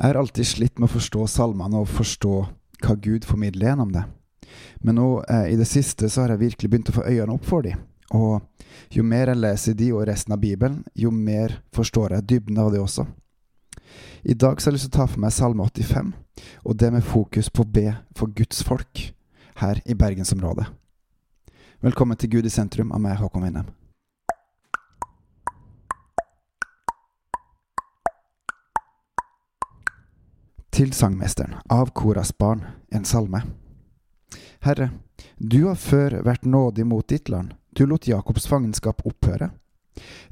Jeg har alltid slitt med å forstå salmene og forstå hva Gud formidler gjennom det. Men nå eh, i det siste så har jeg virkelig begynt å få øynene opp for dem. Og jo mer jeg leser de og resten av Bibelen, jo mer forstår jeg dybden av det også. I dag så har jeg lyst til å ta for meg Salme 85, og det med fokus på å be for Guds folk her i bergensområdet. Velkommen til Gud i sentrum av meg, Håkon Winnem. Til sangmesteren, av Koras barn, en salme. Herre, du har før vært nådig mot ditt land, du lot Jakobs fangenskap opphøre.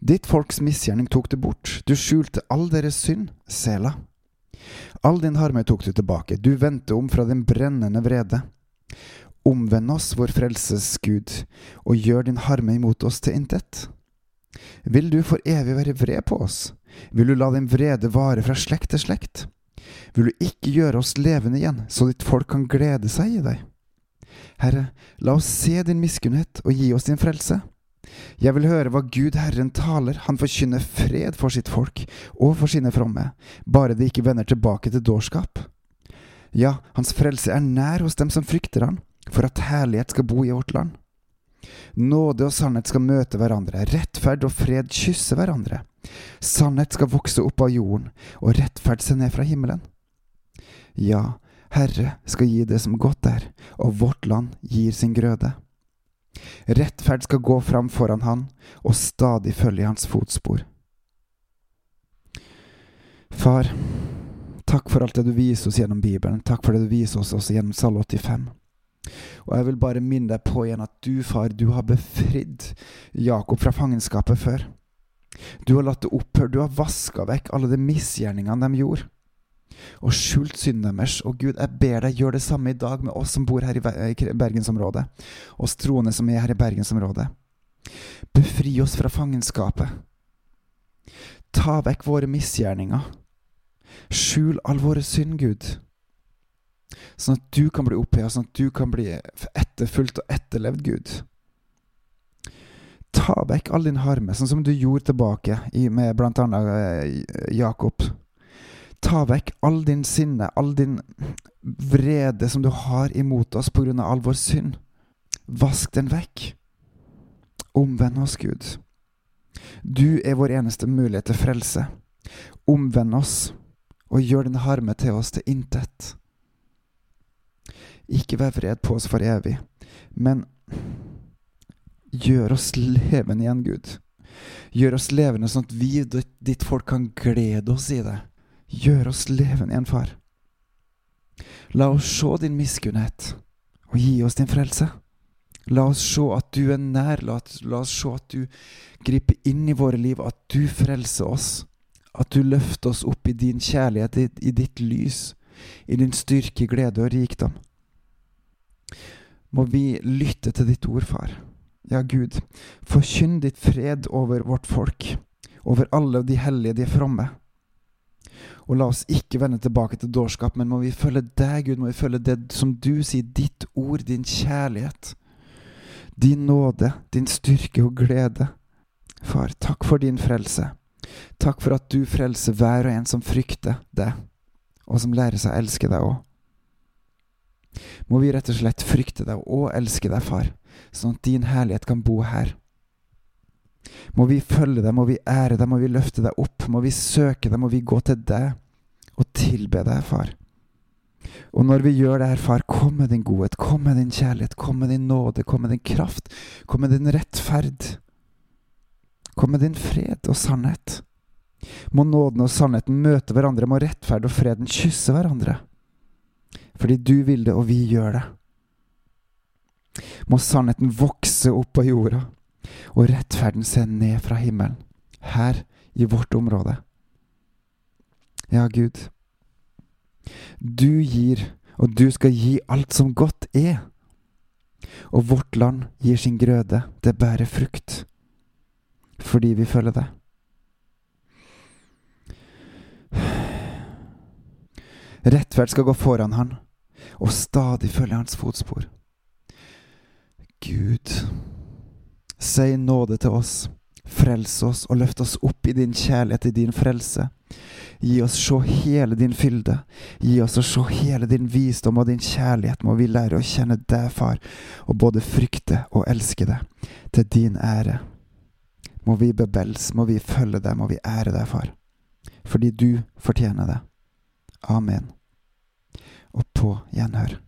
Ditt folks misgjerning tok det bort, du skjulte all deres synd, Sela. All din harme tok du tilbake, du vendte om fra din brennende vrede. Omvend oss, vår frelses Gud, og gjør din harme imot oss til intet. Vil du for evig være vred på oss? Vil du la din vrede vare fra slekt til slekt? Vil du ikke gjøre oss levende igjen, så ditt folk kan glede seg i deg? Herre, la oss se din miskunnhet og gi oss din frelse. Jeg vil høre hva Gud Herren taler, han forkynner fred for sitt folk og for sine fromme, bare de ikke vender tilbake til dårskap. Ja, hans frelse er nær hos dem som frykter han, for at herlighet skal bo i vårt land. Nåde og sannhet skal møte hverandre, rettferd og fred kysse hverandre. Sannhet skal vokse opp av jorden, og rettferd se ned fra himmelen. Ja, Herre skal gi det som godt er, og vårt land gir sin grøde. Rettferd skal gå fram foran han, og stadig følge hans fotspor. Far, takk for alt det du viser oss gjennom Bibelen. Takk for det du viser oss også gjennom Salme 85. Og jeg vil bare minne deg på igjen at du, far, du har befridd Jakob fra fangenskapet før. Du har latt det opphøre, du har vaska vekk alle de misgjerningene de gjorde og skjult synden deres. Og Gud, jeg ber deg, gjør det samme i dag med oss som bor her i bergensområdet, oss troende som er her i bergensområdet. Befri oss fra fangenskapet. Ta vekk våre misgjerninger. Skjul all våre synd, Gud. Sånn at du kan bli oppheva, sånn at du kan bli etterfulgt og etterlevd, Gud. Ta vekk all din harme, sånn som du gjorde tilbake med blant annet eh, Jakob. Ta vekk all din sinne, all din vrede som du har imot oss på grunn av all vår synd. Vask den vekk. Omvend oss, Gud. Du er vår eneste mulighet til frelse. Omvend oss, og gjør din harme til oss til intet. Ikke vær vred på oss for evig, men gjør oss levende igjen, Gud. Gjør oss levende sånn at vi, ditt folk, kan glede oss i det. Gjør oss levende igjen, far. La oss se din miskunnhet, og gi oss din frelse. La oss se at du er nær, la, la oss se at du griper inn i våre liv, at du frelser oss. At du løfter oss opp i din kjærlighet, i, i ditt lys, i din styrke, glede og rikdom. Må vi lytte til ditt ord, far. Ja, Gud, forkynn ditt fred over vårt folk, over alle de hellige, de fromme. Og la oss ikke vende tilbake til dårskap, men må vi følge deg, Gud, må vi følge det som du sier, ditt ord, din kjærlighet, din nåde, din styrke og glede. Far, takk for din frelse. Takk for at du frelser hver og en som frykter deg, og som lærer seg å elske deg òg. Må vi rett og slett frykte deg og elske deg, far, sånn at din herlighet kan bo her. Må vi følge deg, må vi ære deg, må vi løfte deg opp, må vi søke deg, må vi gå til deg og tilbe deg, far. Og når vi gjør det her, far, kom med din godhet, kom med din kjærlighet, kom med din nåde, kom med din kraft, kom med din rettferd. Kom med din fred og sannhet. Må nåden og sannheten møte hverandre, må rettferd og freden kysse hverandre. Fordi du vil det, og vi gjør det. Må sannheten vokse opp av jorda og rettferden ser ned fra himmelen, her i vårt område. Ja, Gud, du gir, og du skal gi alt som godt er. Og vårt land gir sin grøde, det bærer frukt, fordi vi følger det. Rettferd skal gå foran han, og stadig følge hans fotspor. Gud, Si nåde til oss, frels oss og løft oss opp i din kjærlighet, i din frelse, Gi oss se hele din fylde. Gi oss å se hele din visdom og din kjærlighet. Må vi lære å kjenne deg, far, og både frykte og elske deg, til din ære. Må vi bebels, må vi følge deg, må vi ære deg, far. Fordi du fortjener det. Amen. Og på gjenhør.